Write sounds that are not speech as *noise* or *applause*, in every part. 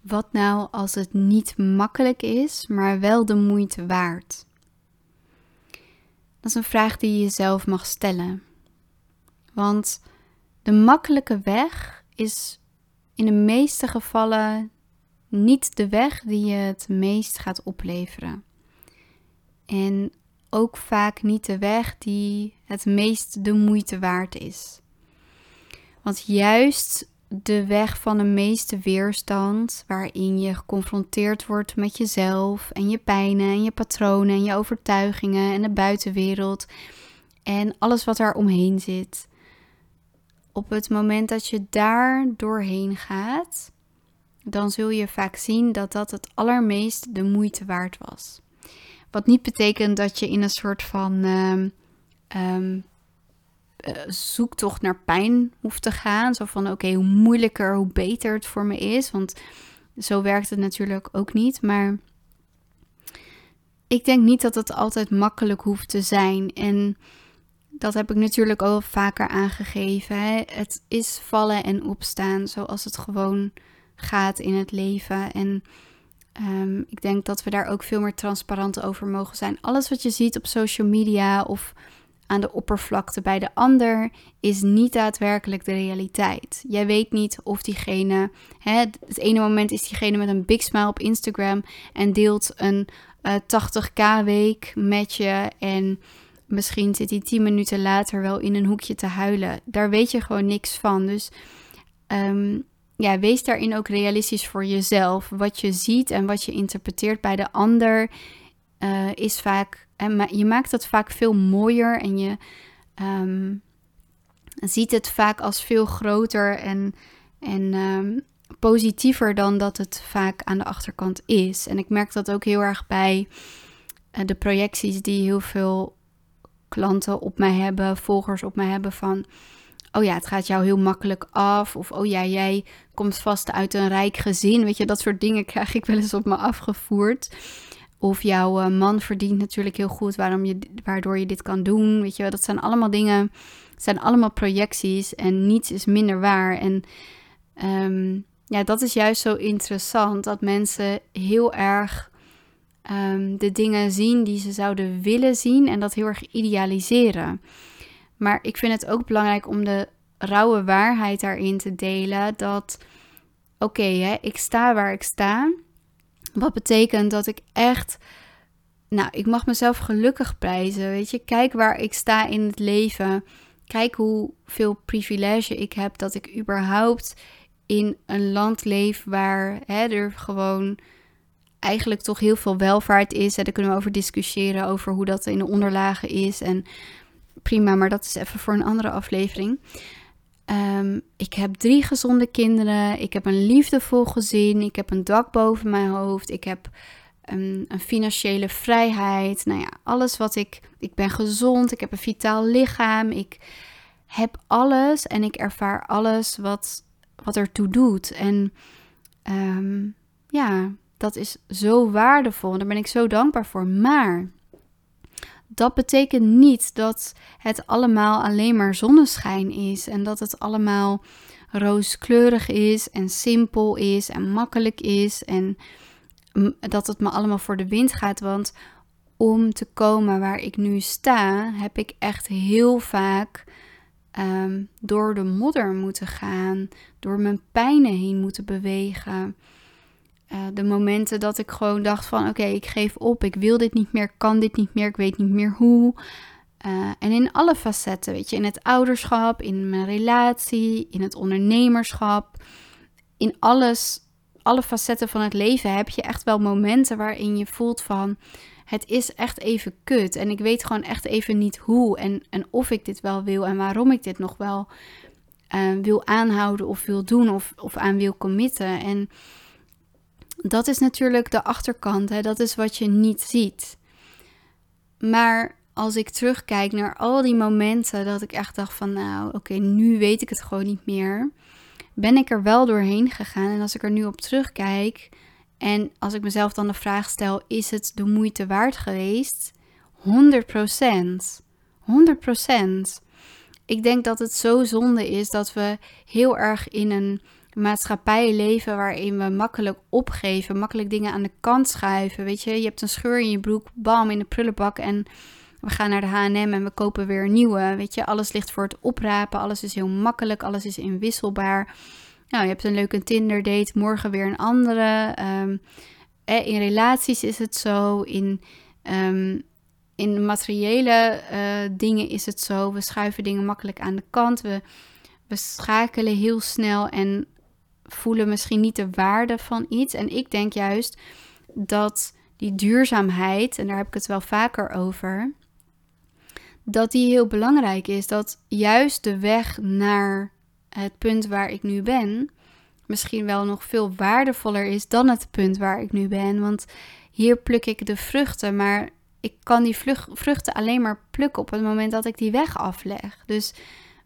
wat nou als het niet makkelijk is, maar wel de moeite waard? Dat is een vraag die je jezelf mag stellen. Want de makkelijke weg is in de meeste gevallen niet de weg die je het meest gaat opleveren. En ook vaak niet de weg die het meest de moeite waard is. Want juist de weg van de meeste weerstand, waarin je geconfronteerd wordt met jezelf en je pijnen en je patronen en je overtuigingen en de buitenwereld en alles wat er omheen zit. Op het moment dat je daar doorheen gaat, dan zul je vaak zien dat dat het allermeest de moeite waard was. Wat niet betekent dat je in een soort van um, zoektocht naar pijn hoeft te gaan. Zo van oké, hoe moeilijker, hoe beter het voor me is. Want zo werkt het natuurlijk ook niet. Maar ik denk niet dat het altijd makkelijk hoeft te zijn. En dat heb ik natuurlijk al vaker aangegeven. Het is vallen en opstaan zoals het gewoon gaat in het leven. En Ehm, ik denk dat we daar ook veel meer transparant over mogen zijn. Alles wat je ziet op social media of aan de oppervlakte bij de ander is niet daadwerkelijk de realiteit. Jij weet niet of diegene, hè, het ene moment is diegene met een big smile op Instagram en deelt een uh, eh, 80k week met je en misschien zit hij 10 minuten later wel in een hoekje te huilen. Daar weet je gewoon niks van. Dus um, ja, wees daarin ook realistisch voor jezelf. Wat je ziet en wat je interpreteert bij de ander uh, is vaak. En je maakt het vaak veel mooier en je ehm, ziet het vaak als veel groter en, en ehm, positiever dan dat het vaak aan de achterkant is. En ik merk dat ook heel erg bij uh, de projecties die heel veel klanten op mij hebben, volgers op mij hebben van oh ja, het gaat jou heel makkelijk af. Of oh ja, jij komt vast uit een rijk gezin. Weet je, dat soort dingen krijg ik wel eens op me afgevoerd. Of jouw eh, man verdient natuurlijk heel goed, waarom je, waardoor je dit kan doen. Weet je, dat zijn allemaal dingen, zijn allemaal projecties en niets is minder waar. En ehm, ja, dat is juist zo interessant dat mensen heel erg ehm, de dingen zien die ze zouden willen zien en dat heel erg idealiseren. Maar ik vind het ook belangrijk om de rauwe waarheid daarin te delen. Dat, oké, okay, ik sta waar ik sta. Wat betekent dat ik echt, nou, ik mag mezelf gelukkig prijzen. Weet je, kijk waar ik sta in het leven. Kijk hoeveel privilege ik heb dat ik überhaupt in een land leef waar hè, er gewoon eigenlijk toch heel veel welvaart is. En daar kunnen we over discussiëren, over hoe dat in de onderlagen is. En prima, maar dat is even voor een andere aflevering. Ehm, ik heb drie gezonde kinderen. Ik heb een liefdevol gezin. Ik heb een dak boven mijn hoofd. Ik heb een, een financiële vrijheid. Nou ja, alles wat ik. Ik ben gezond. Ik heb een vitaal lichaam. Ik heb alles en ik ervaar alles wat, wat ertoe doet. En ehm, ja, dat is zo waardevol. Daar ben ik zo dankbaar voor. Maar dat betekent niet dat het allemaal alleen maar zonneschijn is en dat het allemaal rooskleurig is en simpel is en makkelijk is en dat het me allemaal voor de wind gaat. Want om te komen waar ik nu sta, heb ik echt heel vaak ehm, door de modder moeten gaan, door mijn pijnen heen moeten bewegen. Uh, de momenten dat ik gewoon dacht van oké, ik geef op, ik wil dit niet meer, kan dit niet meer, ik weet niet meer hoe. Uh, en in alle facetten, weet je, in het ouderschap, in mijn relatie, in het ondernemerschap, in alles, alle facetten van het leven heb je echt wel momenten waarin je voelt van het is echt even kut en ik weet gewoon echt even niet hoe en, en of ik dit wel wil en waarom ik dit nog wel uh, wil aanhouden of wil doen of, of aan wil committen. En dat is natuurlijk de achterkant, hè? dat is wat je niet ziet. Maar als ik terugkijk naar al die momenten dat ik echt dacht van nou oké, nu weet ik het gewoon niet meer, ben ik er wel doorheen gegaan. En als ik er nu op terugkijk en als ik mezelf dan de vraag stel, is het de moeite waard geweest? 100% 100% Ik denk dat het zo zonde is dat we heel erg in een maatschappij leven waarin we makkelijk opgeven, makkelijk dingen aan de kant schuiven. Weet je, je hebt een scheur in je broek, bam, in de prullenbak en we gaan naar de H&M en we kopen weer een nieuwe. Weet je, alles ligt voor het oprapen, alles is heel makkelijk, alles is inwisselbaar. Nou, je hebt een leuke Tinder date, morgen weer een andere. Um, in relaties is het zo, in, um, in materiële uh, dingen is het zo. We schuiven dingen makkelijk aan de kant. We, we schakelen heel snel en voelen misschien niet de waarde van iets. En ik denk juist dat die duurzaamheid, en daar heb ik het wel vaker over, dat die heel belangrijk is. Dat juist de weg naar het punt waar ik nu ben, misschien wel nog veel waardevoller is dan het punt waar ik nu ben. Want hier pluk ik de vruchten, maar ik kan die vruchten alleen maar plukken op het moment dat ik die weg afleg. Dus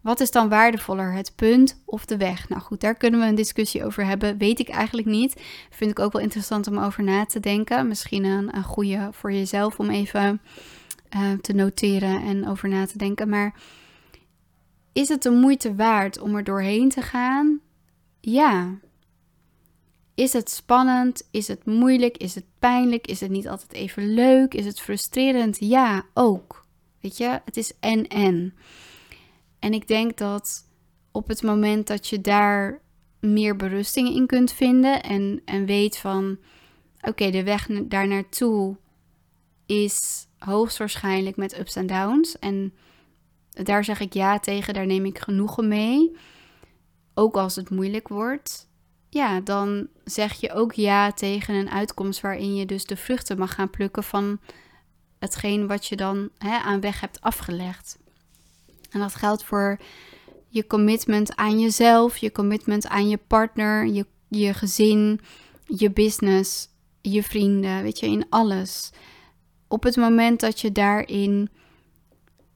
wat is dan waardevoller, het punt of de weg? Nou goed, daar kunnen we een discussie over hebben. Weet ik eigenlijk niet. Vind ik ook wel interessant om over na te denken. Misschien een, goede voor jezelf om even uh, te noteren en over na te denken. Maar is het de moeite waard om er doorheen te gaan? Ja. Is het spannend? Is het moeilijk? Is het pijnlijk? Is het niet altijd even leuk? Is het frustrerend? Ja, ook. Weet je, het is en en. En ik denk dat op het moment dat je daar meer berusting in kunt vinden en, en weet van oké, de weg daar naartoe is hoogstwaarschijnlijk met ups en downs. En daar zeg ik ja tegen, daar neem ik genoegen mee. Ook als het moeilijk wordt. Ja, dan zeg je ook ja tegen een uitkomst waarin je dus de vruchten mag gaan plukken van hetgeen wat je dan hè, aan weg hebt afgelegd. En dat geldt voor je commitment aan jezelf, je commitment aan je partner, je, je gezin, je business, je vrienden, weet je, in alles. Op het moment dat je daarin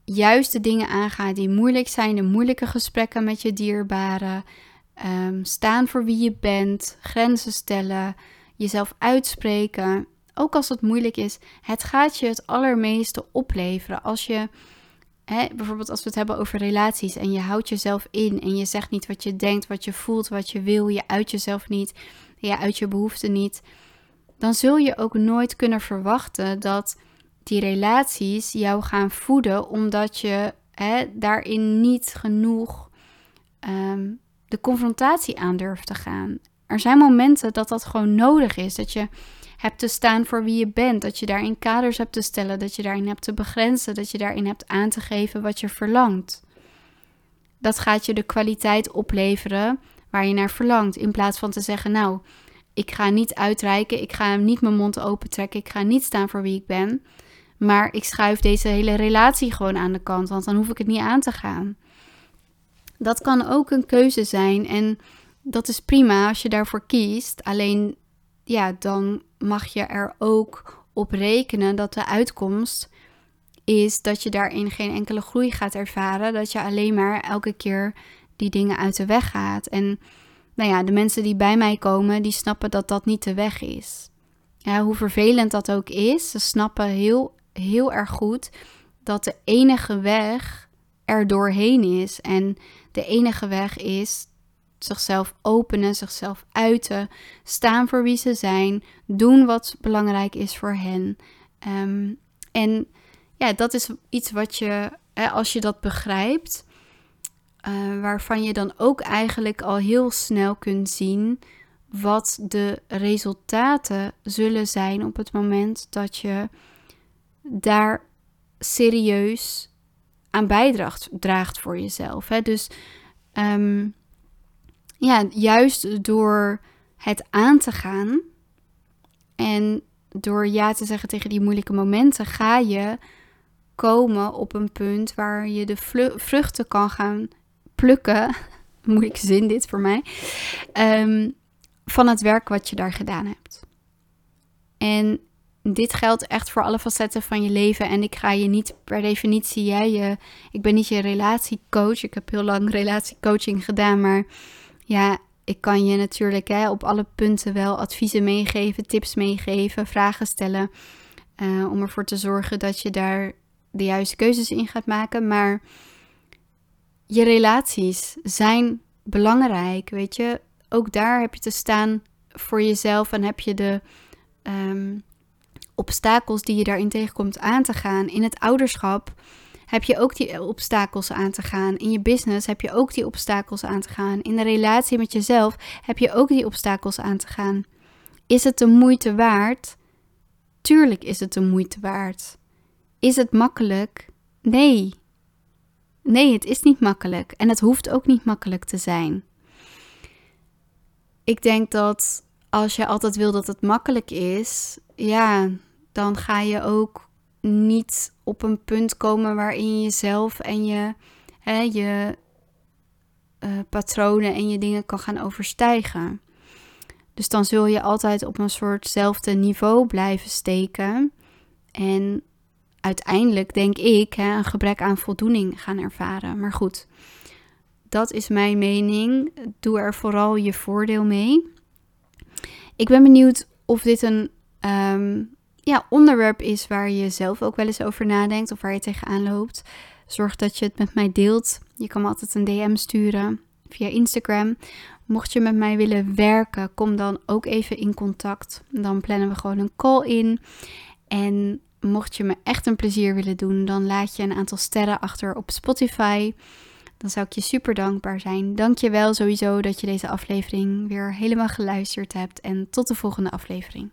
juist de dingen aangaat die moeilijk zijn, de moeilijke gesprekken met je dierbaren, um, staan voor wie je bent, grenzen stellen, jezelf uitspreken, ook als het moeilijk is, het gaat je het allermeeste opleveren als je Hè, bijvoorbeeld als we het hebben over relaties en je houdt jezelf in en je zegt niet wat je denkt, wat je voelt, wat je wil, je uit jezelf niet, je uit je behoeften niet, dan zul je ook nooit kunnen verwachten dat die relaties jou gaan voeden, omdat je hè, daarin niet genoeg ehm, de confrontatie aan durft te gaan. Er zijn momenten dat dat gewoon nodig is, dat je hebt te staan voor wie je bent. Dat je daarin kaders hebt te stellen, dat je daarin hebt te begrenzen, dat je daarin hebt aan te geven wat je verlangt. Dat gaat je de kwaliteit opleveren waar je naar verlangt. In plaats van te zeggen, nou, ik ga niet uitreiken, ik ga niet mijn mond opentrekken, ik ga niet staan voor wie ik ben. Maar ik schuif deze hele relatie gewoon aan de kant, want dan hoef ik het niet aan te gaan. Dat kan ook een keuze zijn en dat is prima als je daarvoor kiest. Alleen ja, dan mag je er ook op rekenen dat de uitkomst is dat je daarin geen enkele groei gaat ervaren. Dat je alleen maar elke keer die dingen uit de weg gaat. En nou ja, de mensen die bij mij komen, die snappen dat dat niet de weg is. Ja, hoe vervelend dat ook is, ze snappen heel, heel erg goed dat de enige weg er doorheen is. En de enige weg is zichzelf openen, zichzelf uiten, staan voor wie ze zijn, doen wat belangrijk is voor hen. Ehm, en ja, dat is iets wat je, als je dat begrijpt, uh, waarvan je dan ook eigenlijk al heel snel kunt zien wat de resultaten zullen zijn op het moment dat je daar serieus aan bijdraagt draagt voor jezelf. Hè? Dus um, ja, juist door het aan te gaan en door ja te zeggen tegen die moeilijke momenten, ga je komen op een punt waar je de vruchten kan gaan plukken. *laughs* Moeilijke zin dit voor mij. Ehm, van het werk wat je daar gedaan hebt. En dit geldt echt voor alle facetten van je leven. En ik ga je niet per definitie, jij, je, ik ben niet je relatiecoach. Ik heb heel lang relatiecoaching gedaan, maar ja, ik kan je natuurlijk hè, op alle punten wel adviezen meegeven, tips meegeven, vragen stellen. Uh, om ervoor te zorgen dat je daar de juiste keuzes in gaat maken. Maar je relaties zijn belangrijk, weet je. ook daar heb je te staan voor jezelf en heb je de ehm, obstakels die je daarin tegenkomt aan te gaan. In het ouderschap heb je ook die obstakels aan te gaan. In je business heb je ook die obstakels aan te gaan. In de relatie met jezelf heb je ook die obstakels aan te gaan. Is het de moeite waard? Tuurlijk is het de moeite waard. Is het makkelijk? Nee. Nee, het is niet makkelijk. En het hoeft ook niet makkelijk te zijn. Ik denk dat als je altijd wil dat het makkelijk is, ja, dan ga je ook niet op een punt komen waarin je jezelf en je, hè, je uh, patronen en je dingen kan gaan overstijgen. Dus dan zul je altijd op een soortzelfde niveau blijven steken. En uiteindelijk, denk ik, hè, een gebrek aan voldoening gaan ervaren. Maar goed, dat is mijn mening. Doe er vooral je voordeel mee. Ik ben benieuwd of dit een ehm, ja, onderwerp is waar je zelf ook wel eens over nadenkt of waar je tegenaan loopt. Zorg dat je het met mij deelt. Je kan me altijd een DM sturen via Instagram. Mocht je met mij willen werken, kom dan ook even in contact. Dan plannen we gewoon een call in. En mocht je me echt een plezier willen doen, dan laat je een aantal sterren achter op Spotify. Dan zou ik je super dankbaar zijn. Dank je wel sowieso dat je deze aflevering weer helemaal geluisterd hebt. En tot de volgende aflevering.